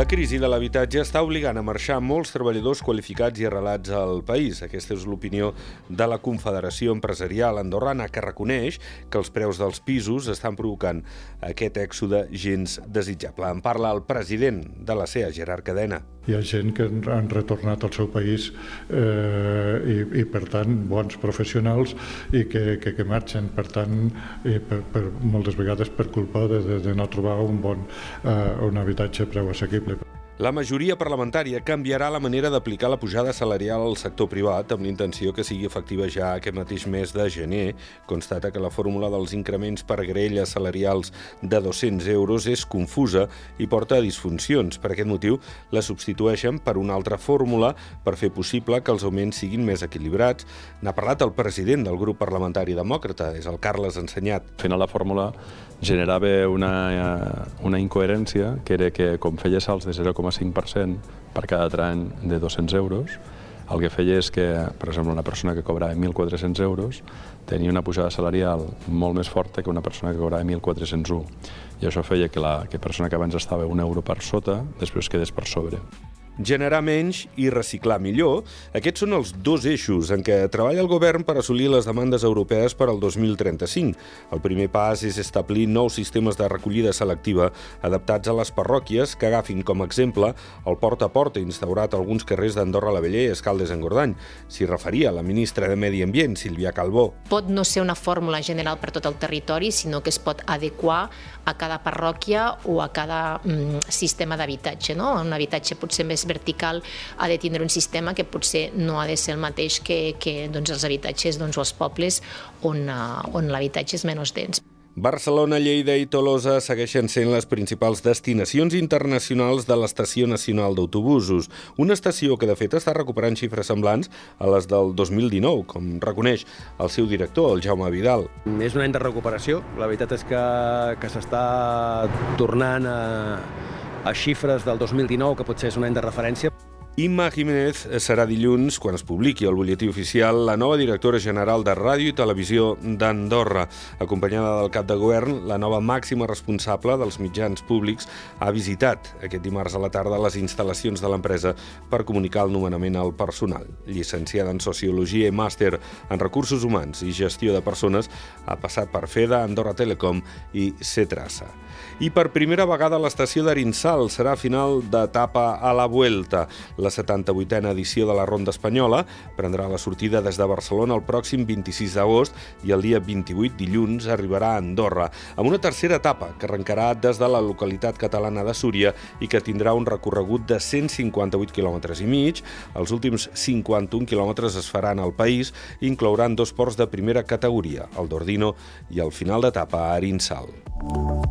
La crisi de l'habitatge està obligant a marxar molts treballadors qualificats i arrelats al país. Aquesta és l'opinió de la Confederació Empresarial Andorrana, que reconeix que els preus dels pisos estan provocant aquest èxode gens desitjable. En parla el president de la CEA, Gerard Cadena. Hi ha gent que han retornat al seu país eh, i, i, per tant, bons professionals i que, que, que marxen, per tant, i per, per, moltes vegades per culpa de, de, de no trobar un bon eh, un habitatge preu assequible. Look. La majoria parlamentària canviarà la manera d'aplicar la pujada salarial al sector privat amb l'intenció que sigui efectiva ja aquest mateix mes de gener. Constata que la fórmula dels increments per grelles salarials de 200 euros és confusa i porta a disfuncions. Per aquest motiu, la substitueixen per una altra fórmula per fer possible que els augments siguin més equilibrats. N'ha parlat el president del grup parlamentari demòcrata, és el Carles Ensenyat. Al final la fórmula generava una, una incoherència, que era que com feia salts de 0,5% per cada tram de 200 euros, el que feia és que, per exemple, una persona que cobrava 1.400 euros tenia una pujada salarial molt més forta que una persona que cobrava 1.401. I això feia que la que persona que abans estava un euro per sota, després quedés per sobre generar menys i reciclar millor. Aquests són els dos eixos en què treballa el govern per assolir les demandes europees per al 2035. El primer pas és establir nous sistemes de recollida selectiva adaptats a les parròquies que agafin com a exemple el porta a porta instaurat a alguns carrers d'Andorra la Vella i Escaldes en Gordany. S'hi referia la ministra de Medi Ambient, Sílvia Calbó. Pot no ser una fórmula general per tot el territori, sinó que es pot adequar a cada parròquia o a cada mm, sistema d'habitatge. No? Un habitatge potser més vertical ha de tindre un sistema que potser no ha de ser el mateix que, que doncs, els habitatges doncs, o els pobles on, uh, on l'habitatge és menys dens. Barcelona, Lleida i Tolosa segueixen sent les principals destinacions internacionals de l'Estació Nacional d'Autobusos, una estació que de fet està recuperant xifres semblants a les del 2019, com reconeix el seu director, el Jaume Vidal. És un any de recuperació, la veritat és que, que s'està tornant a, a xifres del 2019, que potser és un any de referència. Imma Jiménez serà dilluns, quan es publiqui el butlletí oficial, la nova directora general de Ràdio i Televisió d'Andorra. Acompanyada del cap de govern, la nova màxima responsable dels mitjans públics ha visitat aquest dimarts a la tarda les instal·lacions de l'empresa per comunicar el nomenament al personal. Llicenciada en Sociologia i màster en Recursos Humans i Gestió de Persones, ha passat per FEDA, Andorra Telecom i Cetrasa. I per primera vegada l'estació d'Arinsal serà final d'etapa a la Vuelta. La 78a edició de la Ronda Espanyola prendrà la sortida des de Barcelona el pròxim 26 d'agost i el dia 28, dilluns, arribarà a Andorra, amb una tercera etapa que arrencarà des de la localitat catalana de Súria i que tindrà un recorregut de 158 km i mig. Els últims 51 km es faran al país i inclouran dos ports de primera categoria, el d'Ordino i el final d'etapa a Arinsal.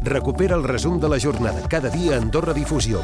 Recupera el resum de la jornada cada dia a Andorra Difusió.